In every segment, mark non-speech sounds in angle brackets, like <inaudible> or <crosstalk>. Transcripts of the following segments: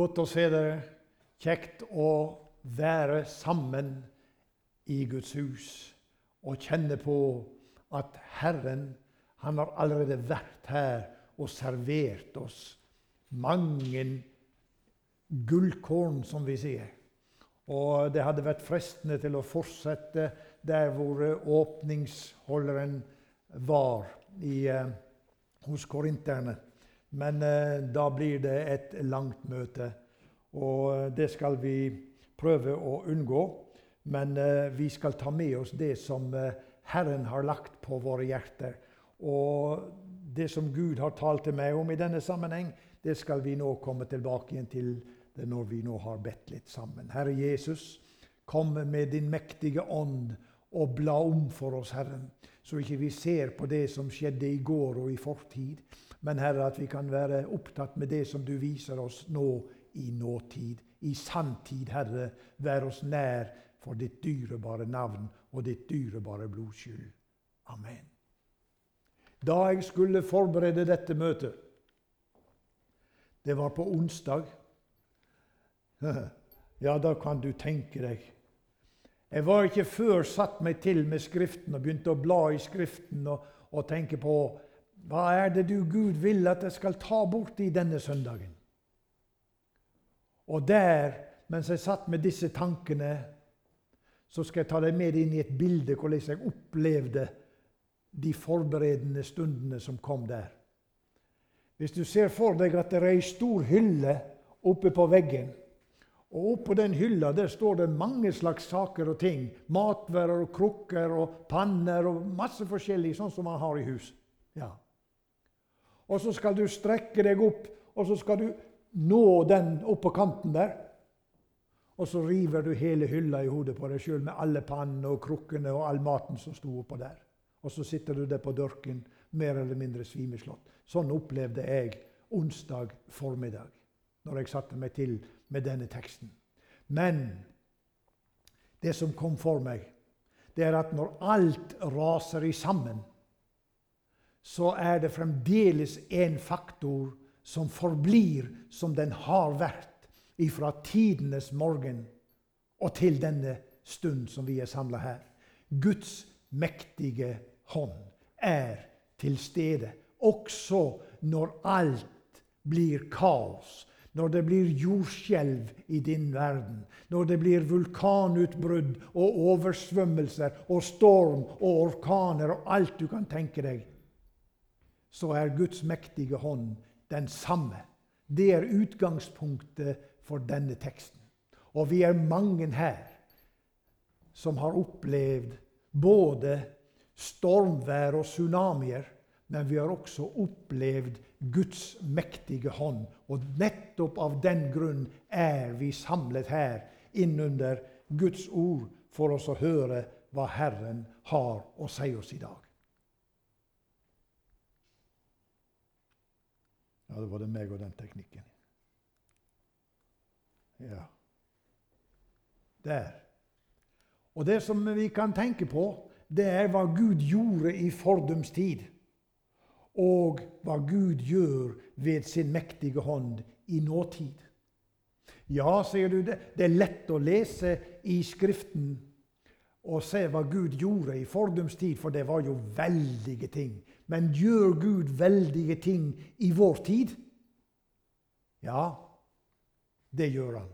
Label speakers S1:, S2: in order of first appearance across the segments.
S1: Godt å se dere. Kjekt å være sammen i Guds hus og kjenne på at Herren han har allerede vært her og servert oss mange gullkorn, som vi sier. Og det hadde vært fristende til å fortsette der hvor åpningsholderen var i, eh, hos korinterne. Men eh, da blir det et langt møte, og det skal vi prøve å unngå. Men eh, vi skal ta med oss det som eh, Herren har lagt på våre hjerter. Og det som Gud har talt til meg om i denne sammenheng, det skal vi nå komme tilbake igjen til når vi nå har bedt litt sammen. Herre Jesus, kom med din mektige ånd og bla om for oss, Herren, så ikke vi ser på det som skjedde i går og i fortid, men Herre, at vi kan være opptatt med det som du viser oss nå i nåtid. I sanntid, Herre, vær oss nær for ditt dyrebare navn og ditt dyrebare blodskyld. Amen. Da jeg skulle forberede dette møtet Det var på onsdag. <laughs> Ja, da kan du tenke deg. Jeg var ikke før satt meg til med Skriften og begynte å bla i Skriften og, og tenke på hva er det du, Gud, vil at jeg skal ta bort i denne søndagen? Og der, mens jeg satt med disse tankene, så skal jeg ta deg med inn i et bilde hvordan jeg opplevde de forberedende stundene som kom der. Hvis du ser for deg at det er ei stor hylle oppe på veggen, og oppå den hylla der står det mange slags saker og ting. Matvarer og krukker og panner og masse forskjellig, sånn som man har i hus. Ja. Og så skal du strekke deg opp, og så skal du nå den opp på kanten der. Og så river du hele hylla i hodet på deg sjøl med alle pannene og krukkene og all maten som sto oppå der. Og så sitter du der på dørken, mer eller mindre svimeslått. Sånn opplevde jeg onsdag formiddag, når jeg satte meg til med denne teksten. Men det som kom for meg, det er at når alt raser i sammen, så er det fremdeles en faktor som forblir som den har vært ifra tidenes morgen og til denne stund som vi er samla her. Guds mektige hånd er til stede, også når alt blir kaos. Når det blir jordskjelv i din verden, når det blir vulkanutbrudd og oversvømmelser og storm og orkaner og alt du kan tenke deg, så er Guds mektige hånd den samme. Det er utgangspunktet for denne teksten. Og vi er mange her som har opplevd både stormvær og tsunamier, men vi har også opplevd Guds mektige hånd. Og nettopp av den grunn er vi samlet her innunder Guds ord for oss å høre hva Herren har å si oss i dag. Var det meg og den teknikken. Ja. Der. Og det som vi kan tenke på, det er hva Gud gjorde i fordums tid. Og hva Gud gjør ved sin mektige hånd i nåtid. Ja, sier du, det, det er lett å lese i Skriften og se hva Gud gjorde i fordums tid, for det var jo veldige ting. Men gjør Gud veldige ting i vår tid? Ja, det gjør han.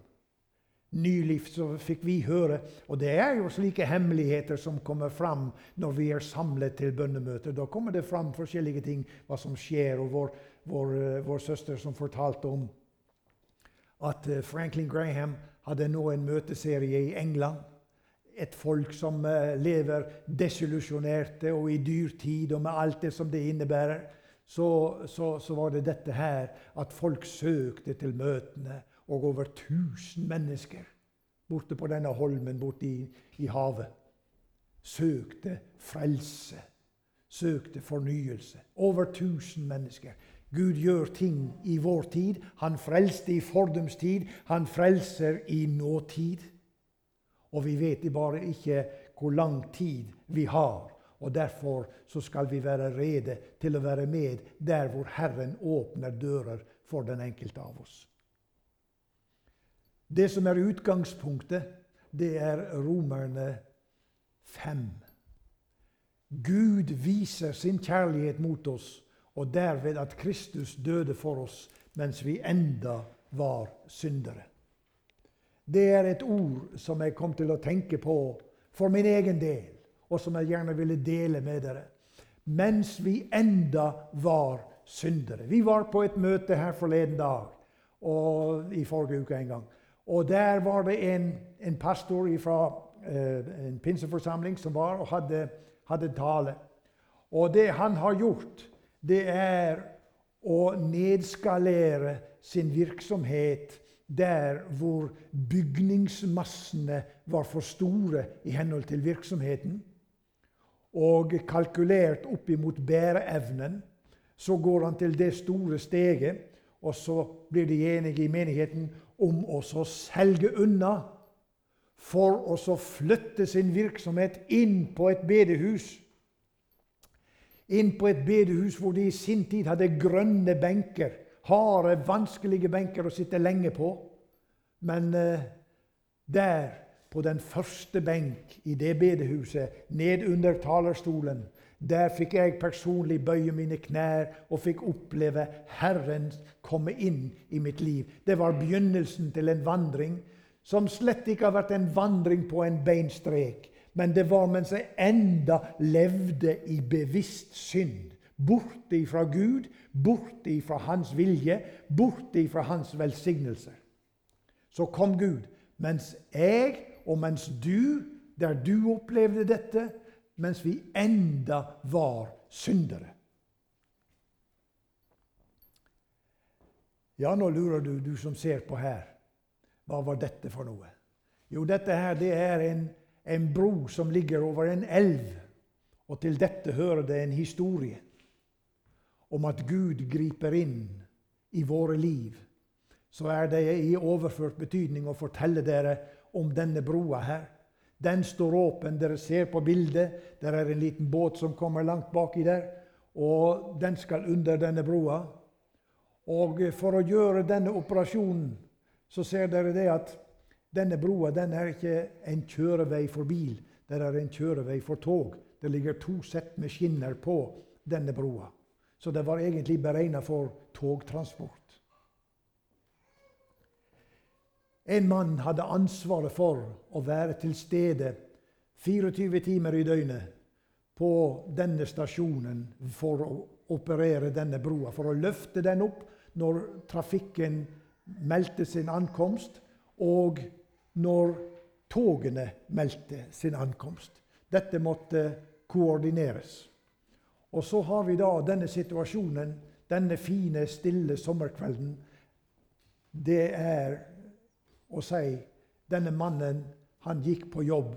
S1: Nylig så fikk vi høre, og det er jo slike hemmeligheter som kommer fram når vi er samlet til bønnemøter. Da kommer det fram forskjellige ting, hva som skjer. Og vår, vår, eh, vår søster som fortalte om at eh, Franklin Graham hadde nå en møteserie i England et folk som eh, lever desillusjonerte og i dyrtid og med alt det som det innebærer, så, så, så, var det dette her at folk søkte til møtene. Og over 1000 mennesker borte på denne holmen borte i, i havet søkte frelse. Søkte fornyelse. Over 1000 mennesker. Gud gjør ting i vår tid. Han frelste i fordums tid. Han frelser i nåtid. Og vi vet bare ikke hvor lang tid vi har. Og Derfor så skal vi være rede til å være med der hvor Herren åpner dører for den enkelte av oss. Det som er utgangspunktet, det er Romerne 5. Gud viser sin kjærlighet mot oss, og derved at Kristus døde for oss mens vi enda var syndere. Det er et ord som jeg kom til å tenke på for min egen del, og som jeg gjerne ville dele med dere. Mens vi enda var syndere. Vi var på et møte her forleden dag, og i forrige uke en gang. Og der var det en, en pastor fra eh, en pinseforsamling som var og hadde, hadde tale. Og det han har gjort, det er å nedskalere sin virksomhet der hvor bygningsmassene var for store i henhold til virksomheten, og kalkulert opp imot bæreevnen, så går han til det store steget, og så blir de enige i menigheten om å selge unna for å flytte sin virksomhet inn på et bedehus. Inn på et bedehus hvor de i sin tid hadde grønne benker harde, vanskelige benker å sitte lenge på. Men eh, der, på den første benk i det bedehuset, ned under talerstolen, der fikk jeg personlig bøye mine knær og fikk oppleve Herren komme inn i mitt liv. Det var begynnelsen til en vandring som slett ikke har vært en vandring på en beinstrek, men det var mens jeg enda levde i bevisst synd. Bort ifra Gud, bort ifra Hans vilje, bort ifra Hans velsignelse. Så kom Gud. Mens jeg, og mens du, der du opplevde dette, mens vi enda var syndere. Ja, nå lurer du, du som ser på her. Hva var dette for noe? Jo, dette her det er en, en bro som ligger over en elv. Og til dette hører det en historie om at Gud griper inn i våre liv, så er det i overført betydning å fortelle dere om denne broa her. Den står åpen. Dere ser på bildet. Der er en liten båt som kommer langt baki der. Og den skal under denne broa. Og for å gjøre denne operasjonen så ser dere det at denne broa den er ikke en kjørevei for bil. Det er en kjørevei for tog. Det ligger to sett med skinner på denne broa. Så det var egentlig beregna for togtransport. En mann hadde ansvaret for å være til stede 24 timer i døgnet på denne stasjonen for å operere denne broa, for å løfte den opp når trafikken meldte sin ankomst, og når togene meldte sin ankomst. Dette måtte koordineres. Og så har vi da denne situasjonen, denne fine, stille sommerkvelden. Det er å si denne mannen han gikk på jobb,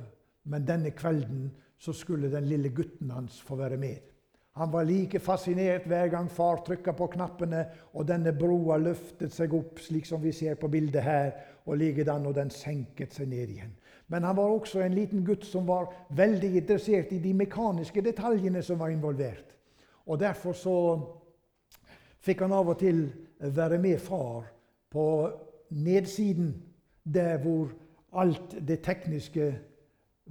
S1: men denne kvelden så skulle den lille gutten hans få være med. Han var like fascinert hver gang far trykka på knappene, og denne broa løftet seg opp, slik som vi ser på bildet her, og likedan og den senket seg ned igjen. Men han var også en liten gutt som var veldig interessert i de mekaniske detaljene som var involvert. Og Derfor så fikk han av og til være med far på nedsiden, der hvor alt det tekniske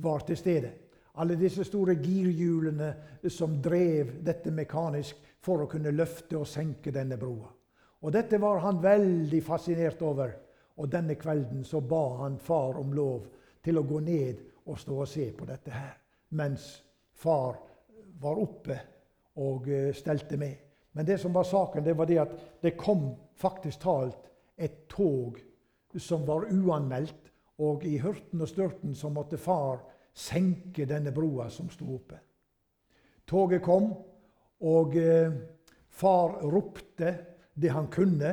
S1: var til stede. Alle disse store girhjulene som drev dette mekanisk for å kunne løfte og senke denne broa. Og Dette var han veldig fascinert over. Og denne kvelden så ba han far om lov til å gå ned og stå og se på dette her, mens far var oppe og eh, stelte med. Men det som var saken, det var det at det kom faktisk talt et tog som var uanmeldt. Og i hurten og størten så måtte far senke denne broa som sto oppe. Toget kom, og eh, far ropte det han kunne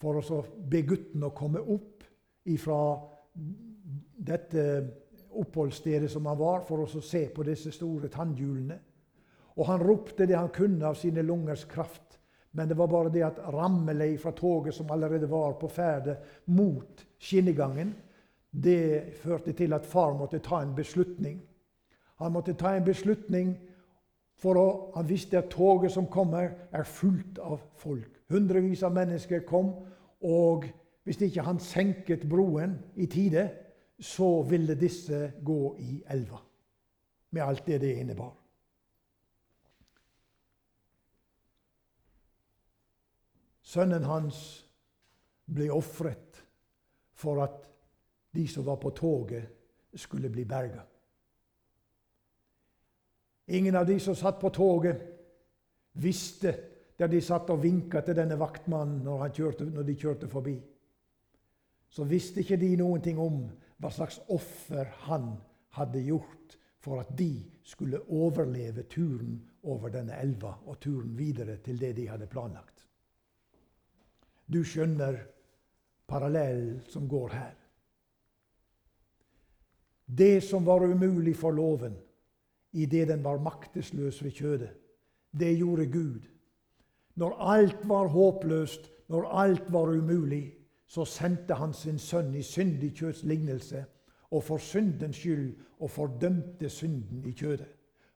S1: for å be gutten å komme opp ifra dette oppholdsstedet som han var, for å se på disse store tannhjulene. Og han ropte det han kunne av sine lungers kraft. Men det var bare det at Rammelei fra toget som allerede var på ferde mot skinnegangen, det førte til at far måtte ta en beslutning. Han måtte ta en beslutning, for å, han visste at toget som kommer, er fullt av folk. Hundrevis av mennesker kom, og Hvis ikke han senket broen i tide, så ville disse gå i elva. Med alt det det innebar. Sønnen hans ble ofret for at de som var på toget, skulle bli berga. Ingen av de som satt på toget, visste der de satt og vinka til denne vaktmannen når, kjørte, når, de kjørte forbi. Så visste ikke de noen ting om hva slags offer han hadde gjort for at de skulle overleve turen over denne elva og turen videre til det de hadde planlagt. Du skjønner parallellen som går her. Det som var umulig for loven idet den var maktesløs ved kjødet, det gjorde Gud. Når alt var håpløst, når alt var umulig, så sendte han sin sønn i syndig kjøds lignelse og for syndens skyld og fordømte synden i kjødet.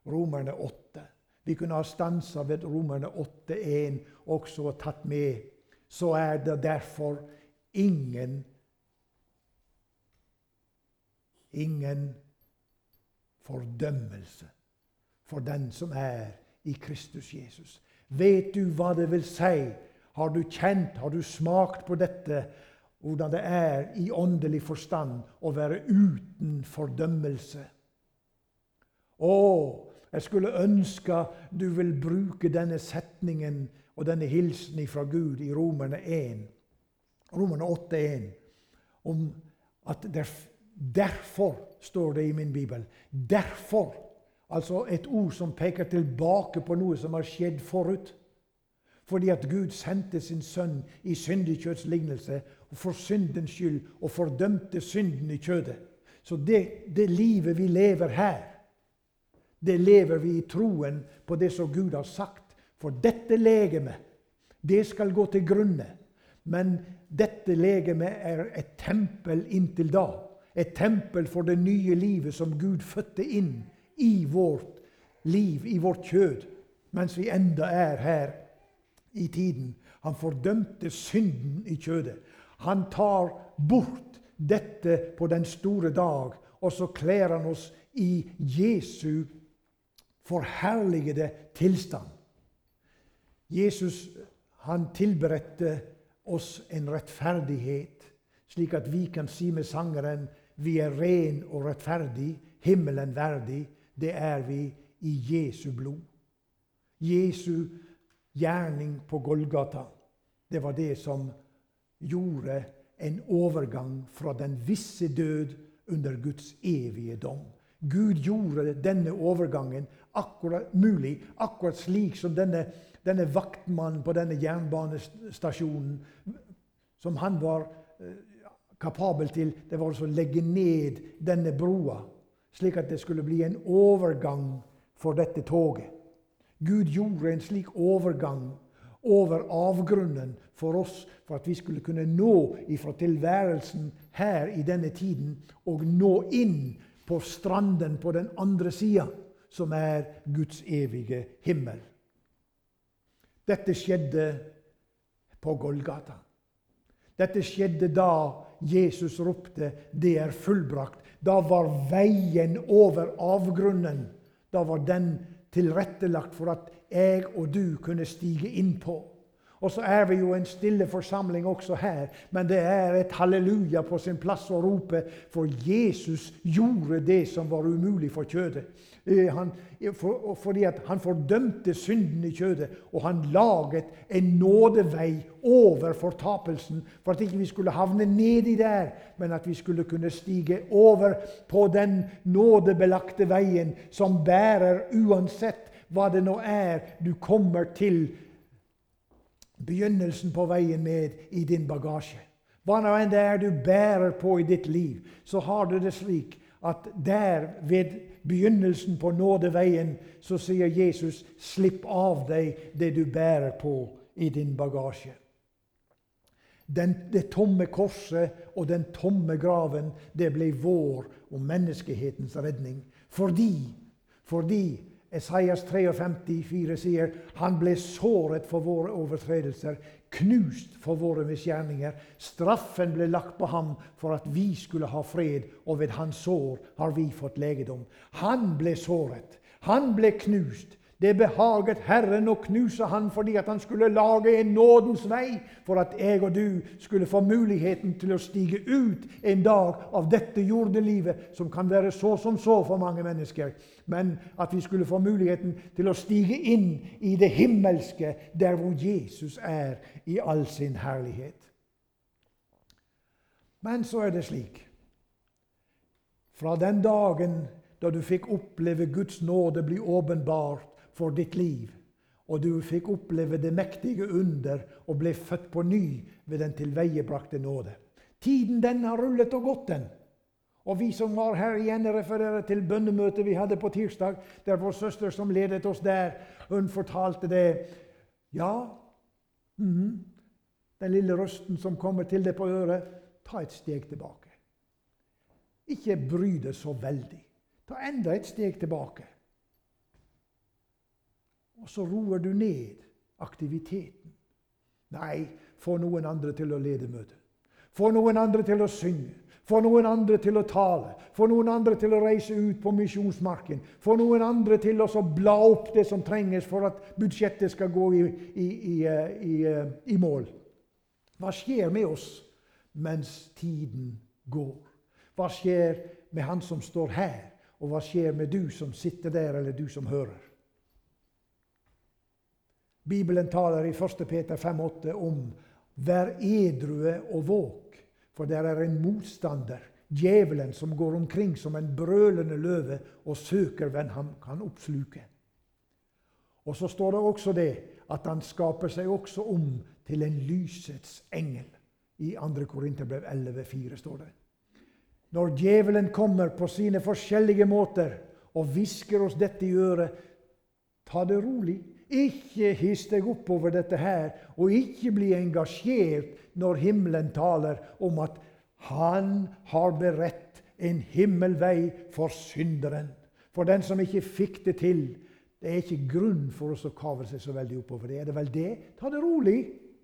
S1: Romerne 8. Vi kunne ha stansa ved Romerne 8,1 også og tatt med så er det derfor ingen ingen fordømmelse for den som er i Kristus Jesus. Vet du hva det vil si? Har du kjent, har du smakt på dette? Hvordan det er i åndelig forstand å være uten fordømmelse? Å, jeg skulle ønske du vil bruke denne setningen og denne hilsen fra Gud i Romerne 1, Romerne 8,1 om at derf, derfor står det i min bibel. Derfor. Altså et ord som peker tilbake på noe som har skjedd forut. Fordi at Gud sendte sin sønn i syndig kjøtts for syndens skyld og fordømte synden i kjødet. Så det, det livet vi lever her, det lever vi i troen på det som Gud har sagt. For dette legemet, det skal gå til grunne. Men dette legemet er et tempel inntil da. Et tempel for det nye livet som Gud fødte inn i vårt liv, i vårt kjød, mens vi enda er her i tiden. Han fordømte synden i kjødet. Han tar bort dette på den store dag, og så kler han oss i Jesu forherligede tilstand. Jesus han tilberedte oss en rettferdighet, slik at vi kan si med sangeren vi er ren og rettferdig, himmelen verdig. Det er vi i Jesu blod. Jesu gjerning på Golgata, det var det som gjorde en overgang fra den visse død under Guds evige dom. Gud gjorde denne overgangen akkurat mulig, akkurat slik som denne denne vaktmannen på denne jernbanestasjonen som han var eh, kapabel til, det var å legge ned denne broa, slik at det skulle bli en overgang for dette toget. Gud gjorde en slik overgang over avgrunnen for oss, for at vi skulle kunne nå ifra tilværelsen her i denne tiden og nå inn på stranden på den andre sida, som er Guds evige himmel. Dette skjedde på Golgata. Dette skjedde da Jesus ropte 'Det er fullbrakt'. Da var veien over avgrunnen da var den tilrettelagt for at jeg og du kunne stige inn på. Og så er vi jo en stille forsamling også her, men det er et halleluja på sin plass å rope, for Jesus gjorde det som var umulig for kjødet. Eh, han, for, fordi han fordømte synden i kjødet, og han laget en nådevei over fortapelsen, for at ikke vi skulle havne nedi der, men at vi skulle kunne stige over på den nådebelagte veien som bærer uansett hva det nå er du kommer til begynnelsen på veien med i din bagasje. Hva nå enn det er du bærer på i ditt liv, så har du det slik at der ved begynnelsen på nådeveien så sier Jesus 'slipp av deg det du bærer på i din bagasje'. Den, det tomme korset og den tomme graven det ble vår og menneskehetens redning. Fordi, fordi Esaias 53, 53,4 sier han ble såret for våre overtredelser, knust for våre misgjerninger. Straffen ble lagt på ham for at vi skulle ha fred, og ved hans sår har vi fått legedom. Han ble såret. Han ble knust. Det behaget Herren å knuse han fordi at han skulle lage en nådens vei for at jeg og du skulle få muligheten til å stige ut en dag av dette jordelivet, som kan være så som så for mange mennesker, men at vi skulle få muligheten til å stige inn i det himmelske, der hvor Jesus er i all sin herlighet. Men så er det slik Fra den dagen da du fikk oppleve Guds nåde bli åpenbart, for ditt liv. Og du fikk oppleve det mektige under og ble født på ny ved den tilveiebrakte nåde. Tiden den har rullet og gått, den. Og vi som var her igjen, refererer til bønnemøtet vi hadde på tirsdag, der vår søster som ledet oss der, hun fortalte det. Ja, mm -hmm. den lille røsten som kommer til deg på øret, ta et steg tilbake. Ikke bry deg så veldig. Ta enda et steg tilbake. Og så roer du ned aktiviteten. Nei, få noen andre til å lede møtet. Få noen andre til å synge. Få noen andre til å tale. Få noen andre til å reise ut på misjonsmarken. Få noen andre til å bla opp det som trenges for at budsjettet skal gå i, i, i, eh, eh, i mål. Hva skjer med oss mens tiden går? Hva skjer med han som står her? Og hva skjer med du som sitter der, eller du som hører? Bibelen taler i 1. Peter 5,8 om 'vær edrue og våk', for der er en motstander, djevelen, som går omkring som en brølende løve og søker hvem han kan oppsluke. Og så står det også det at han skaper seg også om til en lysets engel. I 2. Korinterbrev 11,4 står det. Når djevelen kommer på sine forskjellige måter og hvisker oss dette i øret, ta det rolig. Ikke hiss deg opp over dette her, og ikke bli engasjert når himmelen taler om at han har beredt en himmelvei for synderen. For den som ikke fikk det til. Det er ikke grunn for oss å kave seg så veldig oppover det. Er det vel det? Ta det rolig.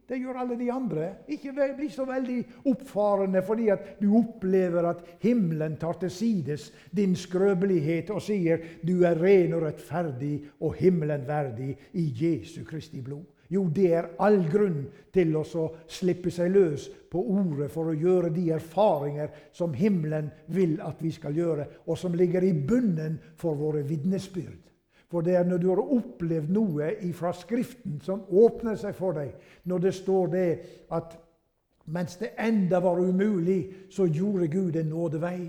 S1: Det gjør alle de andre. Ikke bli så veldig oppfarende fordi at du opplever at himmelen tar til sides din skrøpelighet og sier du er ren og rettferdig og himmelen verdig i Jesu Kristi blod. Jo, det er all grunn til å slippe seg løs på ordet for å gjøre de erfaringer som himmelen vil at vi skal gjøre, og som ligger i bunnen for våre vitnesbyrd. For det er når du har opplevd noe fra Skriften som åpner seg for deg, når det står det at mens det enda var umulig, så gjorde Gud en nådevei.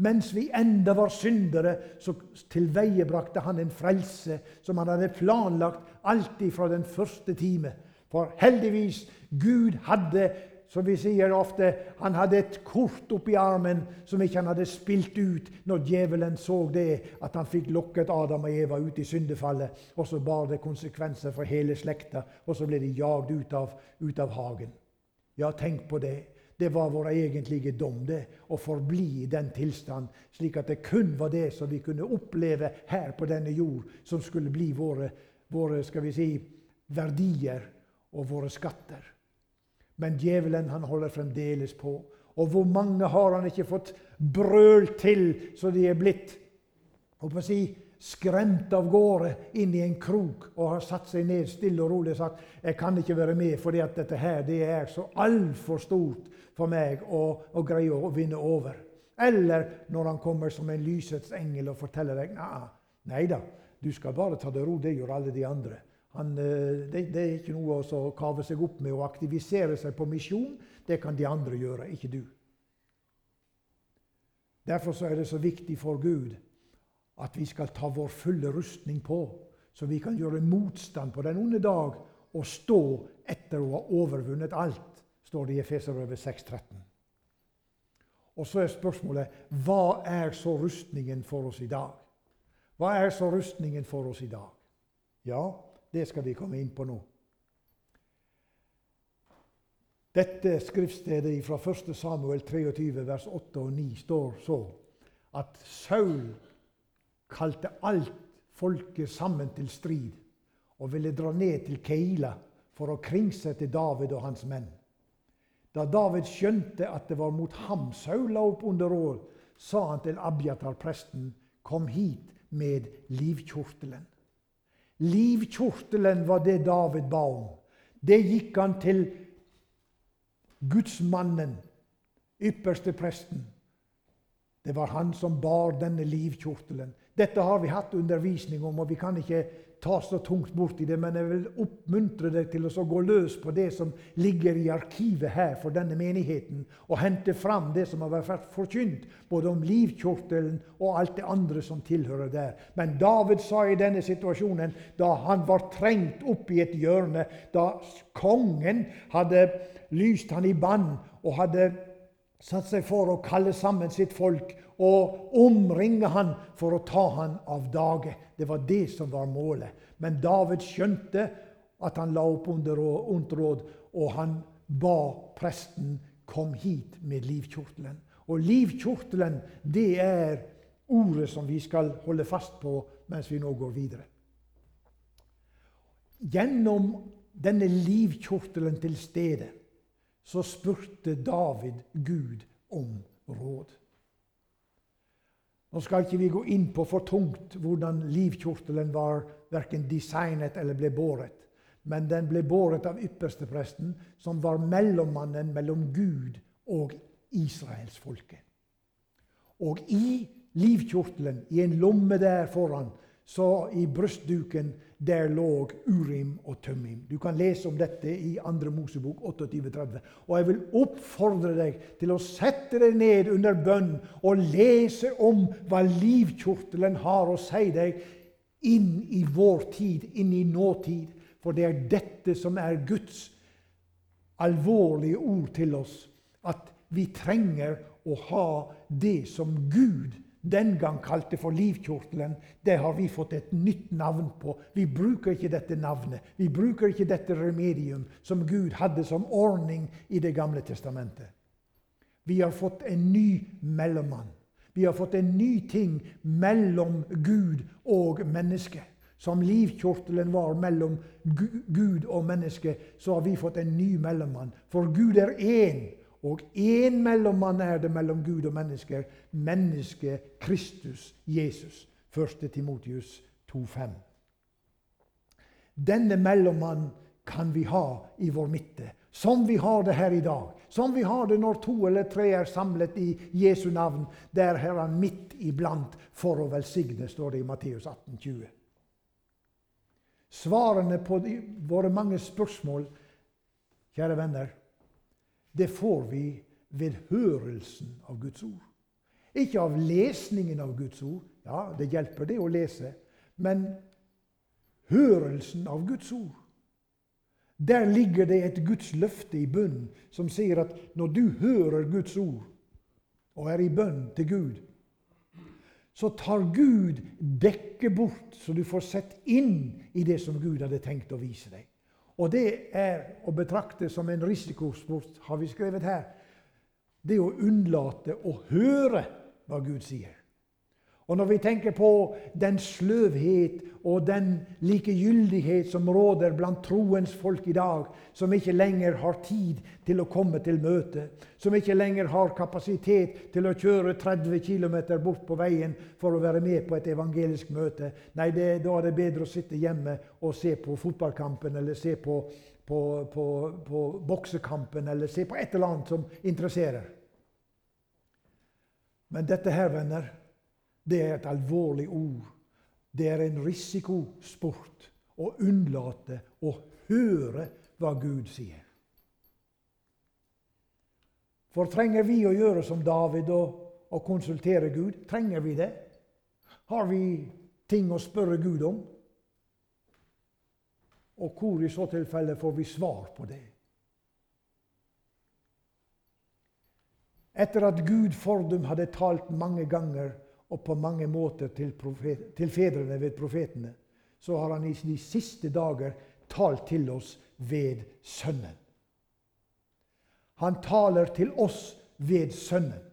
S1: Mens vi enda var syndere, så tilveiebrakte han en frelse som han hadde planlagt alltid fra den første time. For heldigvis, Gud hadde så vi sier ofte han hadde et kort oppi armen som ikke han hadde spilt ut når djevelen så det, at han fikk lokket Adam og Eva ut i syndefallet. Og så bar det konsekvenser for hele slekta, og så ble de jagd ut av, ut av hagen. Ja, tenk på det. Det var vår egentlige dom, det, å forbli i den tilstand, slik at det kun var det som vi kunne oppleve her på denne jord, som skulle bli våre, våre skal vi si, verdier og våre skatter. Men djevelen han holder fremdeles på. Og hvor mange har han ikke fått brølt til så de er blitt å si, skremt av gårde inn i en krok og har satt seg ned stille og rolig og sagt jeg kan ikke være med fordi at dette her det er så altfor stort for meg å, å greie å vinne over. Eller når han kommer som en lysets engel og forteller deg nei da, du skal bare ta det ro, det gjør alle de andre. Han, eh, det, det, er ikke noe å kave seg opp med å aktivisere seg på misjon. Det kan de andre gjøre, ikke du. Derfor er det så viktig for Gud at vi skal ta vår fulle rustning på, så vi kan gjøre motstand på den onde dag og stå etter å ha overvunnet alt, står det i Efeserøvet 6,13. Og så er spørsmålet hva er så rustningen for oss i dag? Hva er så rustningen for oss i dag? Ja, det skal vi komme inn på nå. Dette skriftstedet fra 1. Samuel 23, vers 8 og 9 står så at Saul kalte alt folket sammen til strid og ville dra ned til Keila for å kringsette David og hans menn. Da David skjønte at det var mot ham Saul la opp under råd, sa han til Abjatar, presten, kom hit med livkjortelen. Livkjortelen var det David ba om. Det gikk han til gudsmannen, ypperste presten. Det var han som bar denne livkjortelen. Dette har vi hatt undervisning om, og vi kan ikke ta så tungt borti det, men jeg vil oppmuntre deg til å gå løs på det som ligger i arkivet her for denne menigheten, og hente fram det som har vært forkynt, både om livkjortelen og alt det andre som tilhører der. Men David sa i denne situasjonen, da han var trengt opp i et hjørne, da kongen hadde lyst han i bann og hadde satt seg for å kalle sammen sitt folk og omringe han for å ta han av dage. Det var det som var målet. Men David skjønte at han la opp under ondt råd, og han ba presten kom hit med livkjortelen. Og livkjortelen, det er ordet som vi skal holde fast på mens vi nå går videre. Gjennom denne livkjortelen til stede så spurte David Gud om råd. Nå skal ikke vi gå inn på for tungt hvordan livkjortelen var verken designet eller ble båret. Men den ble båret av ypperstepresten, som var mellommannen mellom Gud og israelsfolket. Og i livkjortelen, i en lomme der foran, så i brystduken der lå Urim og Tømmim. Du kan lese om dette i 2. Mosebok 28-30. Og jeg vil oppfordre deg til å sette deg ned under bønn og lese om hva livkjortelen har å si deg inn i vår tid, inn i nåtid. For det er dette som er Guds alvorlige ord til oss. At vi trenger å ha det som Gud den gang kalte for livkjortelen, det har vi fått et nytt navn på. Vi bruker ikke dette navnet. Vi bruker ikke dette remedium som Gud hadde som ordning i Det gamle testamentet. Vi har fått en ny mellommann. Vi har fått en ny ting mellom Gud og menneske. Som livkjortelen var mellom Gud og menneske, så har vi fått en ny mellommann. For Gud er én. Og én mellommann er det mellom Gud og mennesker. Mennesket Kristus, Jesus. 1. Timotius 2,5. Denne mellommann kan vi ha i vår midte, som vi har det her i dag. Som vi har det når to eller tre er samlet i Jesu navn. Der er han midt iblant for å velsigne, står det i Matteus 18, 20. Svarene på de, våre mange spørsmål, kjære venner, det får vi ved hørelsen av Guds ord. Ikke av lesningen av Guds ord. Ja, det hjelper det å lese. Men hørelsen av Guds ord. Der ligger det et Guds løfte i bunnen som sier at når du hører Guds ord og er i bønn til Gud, så tar Gud dekket bort, så du får sett inn i det som Gud hadde tenkt å vise deg. Og det er å betrakte som en risikosport, har vi skrevet her. Det å unnlate å høre hva Gud sier. Og når vi tenker på den sløvhet og den likegyldighet som råder blant troens folk i dag, som ikke lenger har tid til å komme til møte, som ikke lenger har kapasitet til å kjøre 30 km bort på veien for å være med på et evangelisk møte Nei, det, da er det bedre å sitte hjemme og se på fotballkampen eller se på, på, på, på boksekampen eller se på et eller annet som interesserer. Men dette her, venner det er et alvorlig ord. Det er en risikosport å unnlate å høre hva Gud sier. For trenger vi å gjøre som David og, og konsultere Gud? Trenger vi det? Har vi ting å spørre Gud om? Og hvor i så tilfelle får vi svar på det? Etter at Gud for dem hadde talt mange ganger og på mange måter til, profet, til fedrene ved profetene, så har han i de siste dager talt til oss ved Sønnen. Han taler til oss ved Sønnen.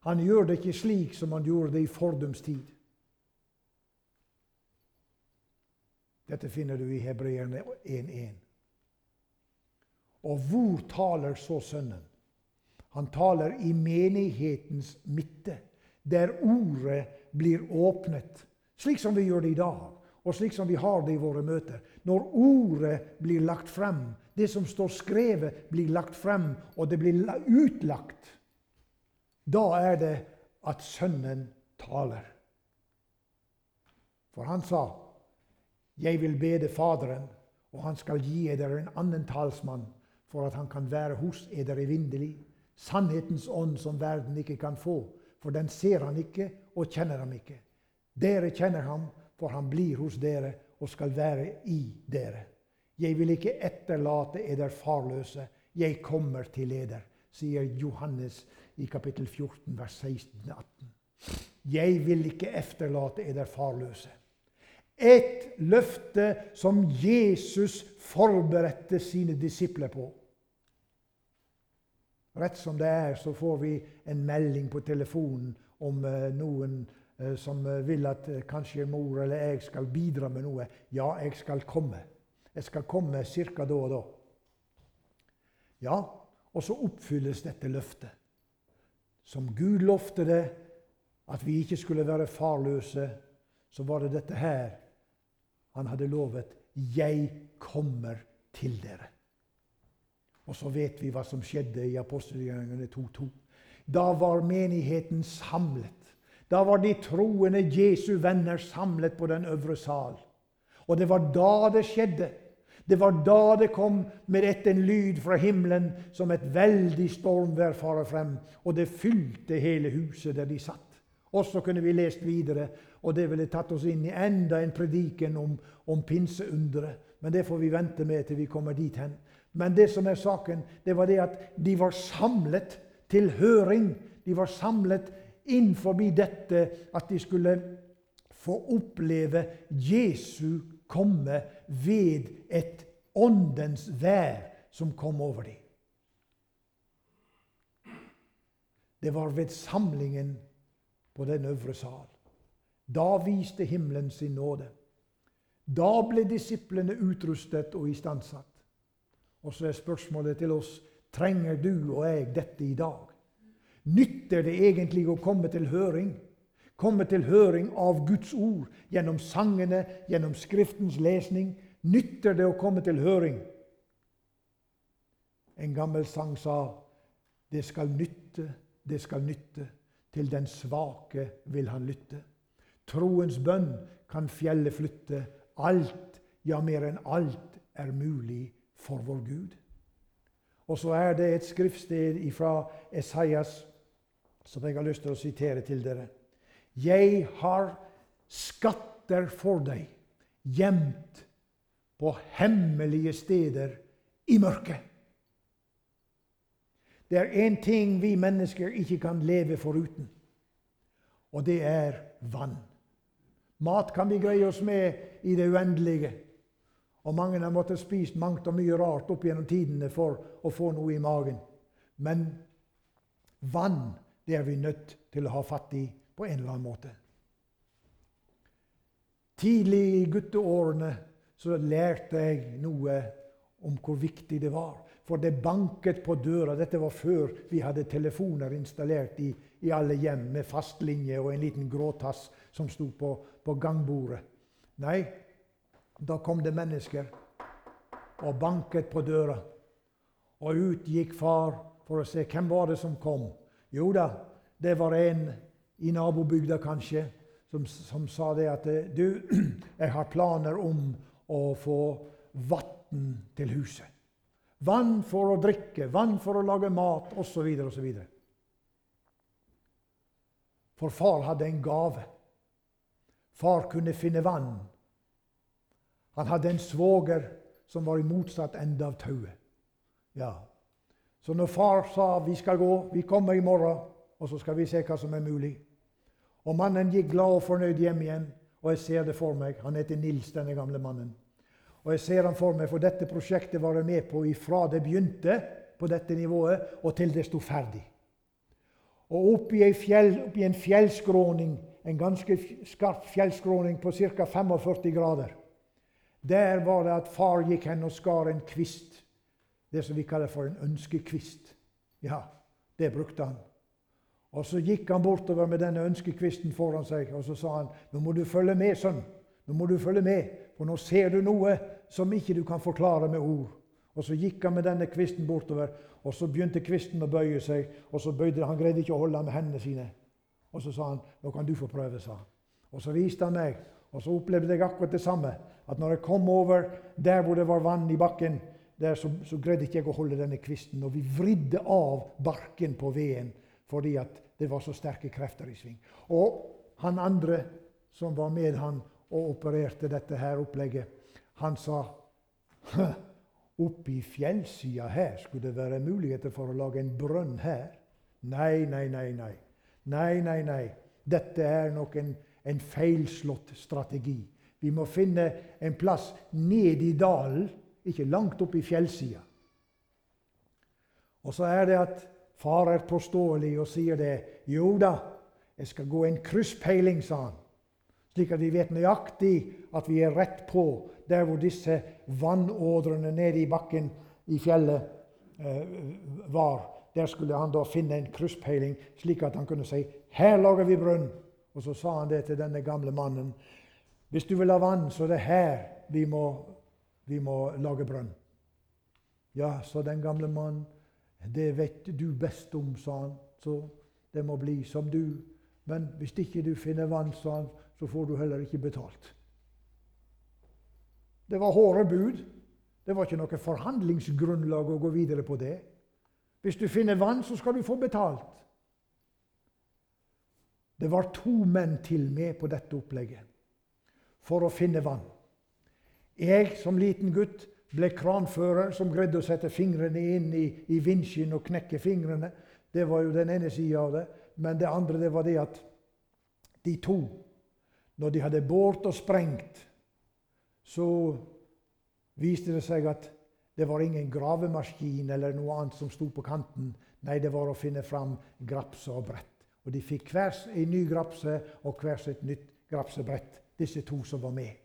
S1: Han gjør det ikke slik som han gjorde det i fordums tid. Dette finner du i Hebreerne 1.1. Og hvor taler så Sønnen? Han taler i menighetens midte, der ordet blir åpnet, slik som vi gjør det i dag, og slik som vi har det i våre møter. Når ordet blir lagt frem, det som står skrevet, blir lagt frem, og det blir utlagt, da er det at Sønnen taler. For han sa, 'Jeg vil bede Faderen, og han skal gi eder en annen talsmann' for at han kan være hos eder evinnelig. Sannhetens ånd som verden ikke kan få, for den ser han ikke og kjenner ham ikke. Dere kjenner ham, for han blir hos dere og skal være i dere. Jeg vil ikke etterlate eder farløse. Jeg kommer til eder, sier Johannes i kapittel 14, vers 16-18. Jeg vil ikke efterlate eder farløse. Et løfte som Jesus forberedte sine disipler på. Rett som det er, så får vi en melding på telefonen om eh, noen eh, som uh, vil at kanskje mor eller jeg skal bidra med noe. Ja, jeg skal komme. Jeg skal komme ca. da og da. Ja, og så oppfylles dette løftet. Som Gud lovte det, at vi ikke skulle være farløse, så var det dette her han hadde lovet. Jeg kommer til dere. Og så vet vi hva som skjedde i apostelgjerningene 2.2. Da var menigheten samlet. Da var de troende Jesu venner samlet på den øvre sal. Og det var da det skjedde. Det var da det kom med ett en lyd fra himmelen som et veldig stormvær farer frem, og det fylte hele huset der de satt. Og så kunne vi lest videre, og det ville tatt oss inn i enda en prediken om, om pinseunderet. Men det får vi vente med til vi kommer dit hen. Men det som er saken, det var det at de var samlet til høring. De var samlet inn forbi dette at de skulle få oppleve Jesu komme ved et åndens vær som kom over dem. Det var ved samlingen på den øvre sal. Da viste himmelen sin nåde. Da ble disiplene utrustet og istandsatt. Og så er spørsmålet til oss trenger du og jeg dette i dag. Nytter det egentlig å komme til høring? Komme til høring av Guds ord gjennom sangene, gjennom Skriftens lesning? Nytter det å komme til høring? En gammel sang sa det skal nytte, det skal nytte. Til den svake vil han lytte. Troens bønn kan fjellet flytte. Alt, ja, mer enn alt, er mulig for vår Gud. Og så er det et skriftsted fra Esaias som jeg har lyst til å sitere til dere. Jeg har skatter for deg gjemt på hemmelige steder i mørket. Det er én ting vi mennesker ikke kan leve foruten, og det er vann. Mat kan vi greie oss med i det uendelige. Og mange har måttet spist mangt og mye rart opp gjennom tidene for å få noe i magen. Men vann det er vi nødt til å ha fatt i på en eller annen måte. Tidlig i gutteårene så lærte jeg noe om hvor viktig det var. For det banket på døra. Dette var før vi hadde telefoner installert i, i alle hjem med fastlinje og en liten gråtass som sto på, på gangbordet. Nei, da kom det mennesker og banket på døra. Og ut gikk far for å se hvem var det som kom. Jo da, det var en i nabobygda kanskje som, som sa det at Du, <clears throat> jeg har planer om å få vann til huset. Vann for å drikke, vann for å lage mat osv. osv. For far hadde en gave. Far kunne finne vann han hadde en svoger som var i motsatt ende av tauet. Ja. Så når far sa 'vi skal gå, vi kommer i morgen', og så skal vi se hva som er mulig Og mannen gikk glad og fornøyd hjem igjen, og jeg ser det for meg. Han heter Nils, denne gamle mannen. Og jeg ser han for meg, for dette prosjektet var jeg med på ifra det begynte på dette nivået, og til det sto ferdig. Og oppi, fjell, oppi en fjellskråning, en ganske skarp fjellskråning på ca. 45 grader, der var det at far gikk hen og skar en kvist Det som vi kaller for en ønskekvist. Ja, det brukte han. Og Så gikk han bortover med denne ønskekvisten foran seg og så sa han, 'Nå må du følge med, sønn. Nå må du følge med, for nå ser du noe som ikke du kan forklare med ord.' Og Så gikk han med denne kvisten bortover, og så begynte kvisten å bøye seg. og så bøyde Han greide ikke å holde med hendene sine. Og så sa han, 'Nå kan du få prøve', sa han. Og Så viste han meg, og så opplevde jeg akkurat det samme. At når jeg kom over der hvor det var vann i bakken, der så, så greide ikke jeg å holde denne kvisten. Og vi vridde av barken på veden fordi at det var så sterke krefter i sving. Og han andre som var med han og opererte dette her opplegget, han sa Oppe i fjellsida her skulle det være muligheter for å lage en brønn her. Nei, nei, nei, nei. Nei, nei, nei. Dette er nok en, en feilslått strategi. Vi må finne en plass ned i dalen, ikke langt oppe i fjellsida. Og så er det at far er påståelig og sier det. Jo da, jeg skal gå en krysspeiling, sa han. Slik at vi vet nøyaktig at vi er rett på der hvor disse vannådrene nede i bakken i fjellet eh, var. Der skulle han da finne en krysspeiling, slik at han kunne si 'Her lager vi brønn'. Og så sa han det til denne gamle mannen. 'Hvis du vil ha vann, så er det her vi må, vi må lage brønn'. Ja, sa den gamle mannen. 'Det vet du best om', sa han. Så det må bli som du. Men hvis ikke du finner vann, sa han, så får du heller ikke betalt. Det var hårde bud. Det var ikke noe forhandlingsgrunnlag å gå videre på det. Hvis du finner vann, så skal du få betalt. Det var to menn til med på dette opplegget for å finne vann. Jeg som liten gutt ble kranfører som greide å sette fingrene inn i, i vinsjen og knekke fingrene. Det var jo den ene sida av det. Men det andre det var det at de to, når de hadde båret og sprengt, så viste det seg at det var ingen gravemaskin eller noe annet som sto på kanten. Nei, det var å finne fram grapse og brett. Og de fikk hver en ny grapse og hver sitt nytt grapsebrett, disse to som var med.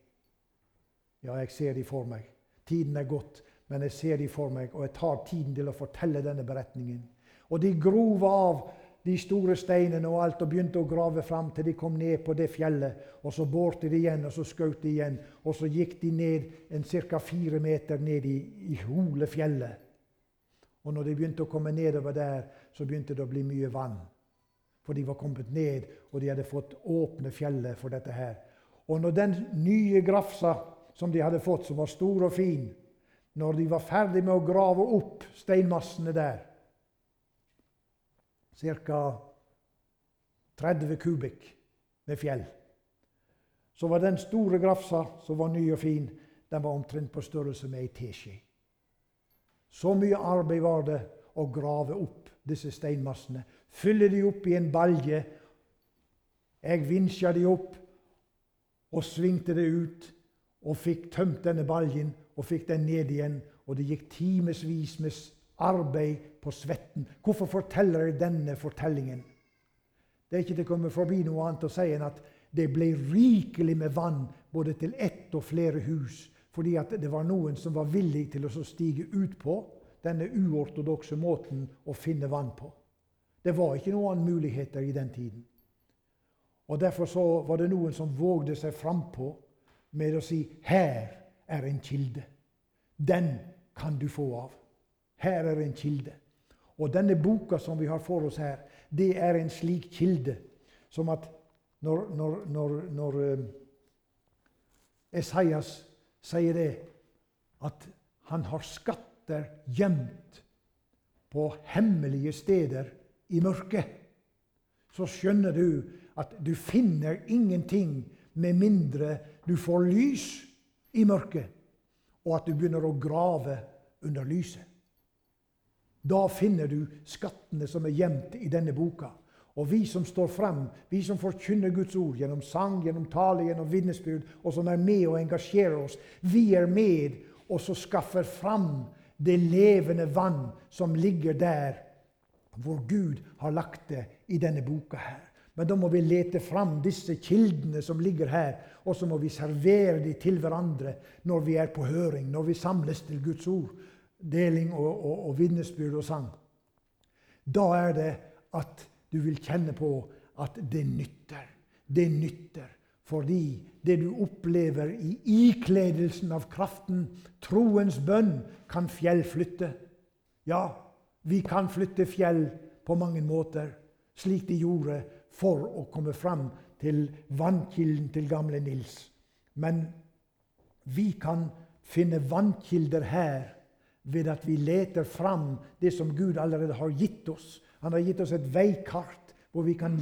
S1: Ja, jeg ser de for meg. Tiden er gått, men jeg ser de for meg, og jeg tar tiden til å fortelle denne beretningen. Og de grov av de store steinene og alt og begynte å grave fram til de kom ned på det fjellet. Og så bårte de igjen, og så skjøt de igjen. Og så gikk de ned en ca. fire meter ned i, i hole fjellet. Og når de begynte å komme nedover der, så begynte det å bli mye vann. For de var kommet ned, og de hadde fått åpne fjellet for dette her. Og når den nye grafsa som de hadde fått, som var stor og fin, når de var ferdig med å grave opp steinmassene der, ca. 30 kubikk med fjell. Så var den store grafsa, som var ny og fin, den var omtrent på størrelse med ei teskje. Så mye arbeid var det å grave opp disse steinmassene. Fylle de opp i en balje. Jeg vinsja de opp og svingte det ut og fikk tømt denne baljen og fikk den ned igjen. Og det gikk timevis med arbeid på svetten. Hvorfor forteller jeg denne fortellingen? Det er ikke til å komme forbi noe annet å si enn at det ble rikelig med vann både til ett og flere hus, fordi at det var noen som var villig til å stige ut på denne uortodokse måten å finne vann på. Det var ikke noen annen muligheter i den tiden. Og Derfor så var det noen som vågde seg frampå med å si 'Her er en kilde. Den kan du få av.' Her er en kilde. Og denne boka som vi har for oss her, det er en slik kilde som at når, når, når, når uh, Esaias sier det, at han har skatter gjemt på hemmelige steder i mørket, så skjønner du at du finner ingenting med mindre du får lys i mørket, og at du begynner å grave under lyset. Da finner du skattene som er gjemt i denne boka. Og vi som står frem, vi som forkynner Guds ord gjennom sang, gjennom tale, gjennom vitnesbyrd, og som er med og engasjerer oss, vi er med og så skaffer fram det levende vann som ligger der hvor Gud har lagt det i denne boka her. Men da må vi lete fram disse kildene som ligger her, og så må vi servere dem til hverandre når vi er på høring, når vi samles til Guds ord. deling og, og, og vitnesbyrd og sang. Da er det at du vil kjenne på at det nytter. Det nytter. Fordi det du opplever i ikledelsen av kraften, troens bønn, kan fjell flytte. Ja, vi kan flytte fjell på mange måter, slik de gjorde for å komme fram til vannkilden til gamle Nils. Men vi kan finne vannkilder her ved at vi leter fram det som Gud allerede har gitt oss. Han har gitt oss et veikart hvor vi kan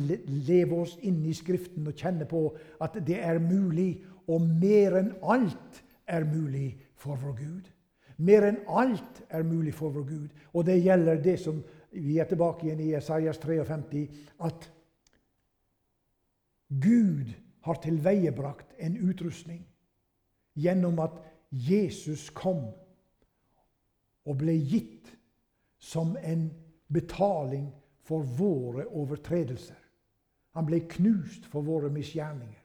S1: leve oss inn i Skriften og kjenne på at det er mulig, og mer enn alt er mulig for vår Gud. Mer enn alt er mulig for vår Gud. Og det gjelder det som vi er tilbake igjen i Esaias 53, at Gud har tilveiebrakt en utrustning gjennom at Jesus kom og ble gitt som en betaling for våre overtredelser. Han ble knust for våre misgjerninger.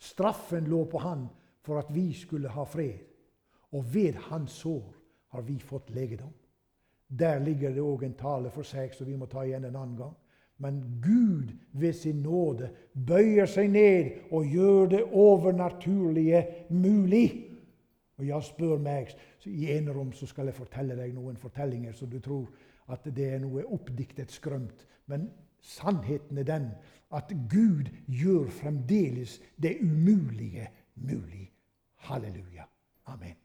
S1: Straffen lå på han for at vi skulle ha fred. Og ved hans sår har vi fått legedom. Der ligger det òg en tale for seg som vi må ta igjen en annen gang. Men Gud ved sin nåde bøyer seg ned og gjør det overnaturlige mulig. Og jeg spør meg i enerom, så skal jeg fortelle deg noen fortellinger så du tror at det er noe oppdiktet skrømt. Men sannheten er den at Gud gjør fremdeles det umulige mulig. Halleluja. Amen.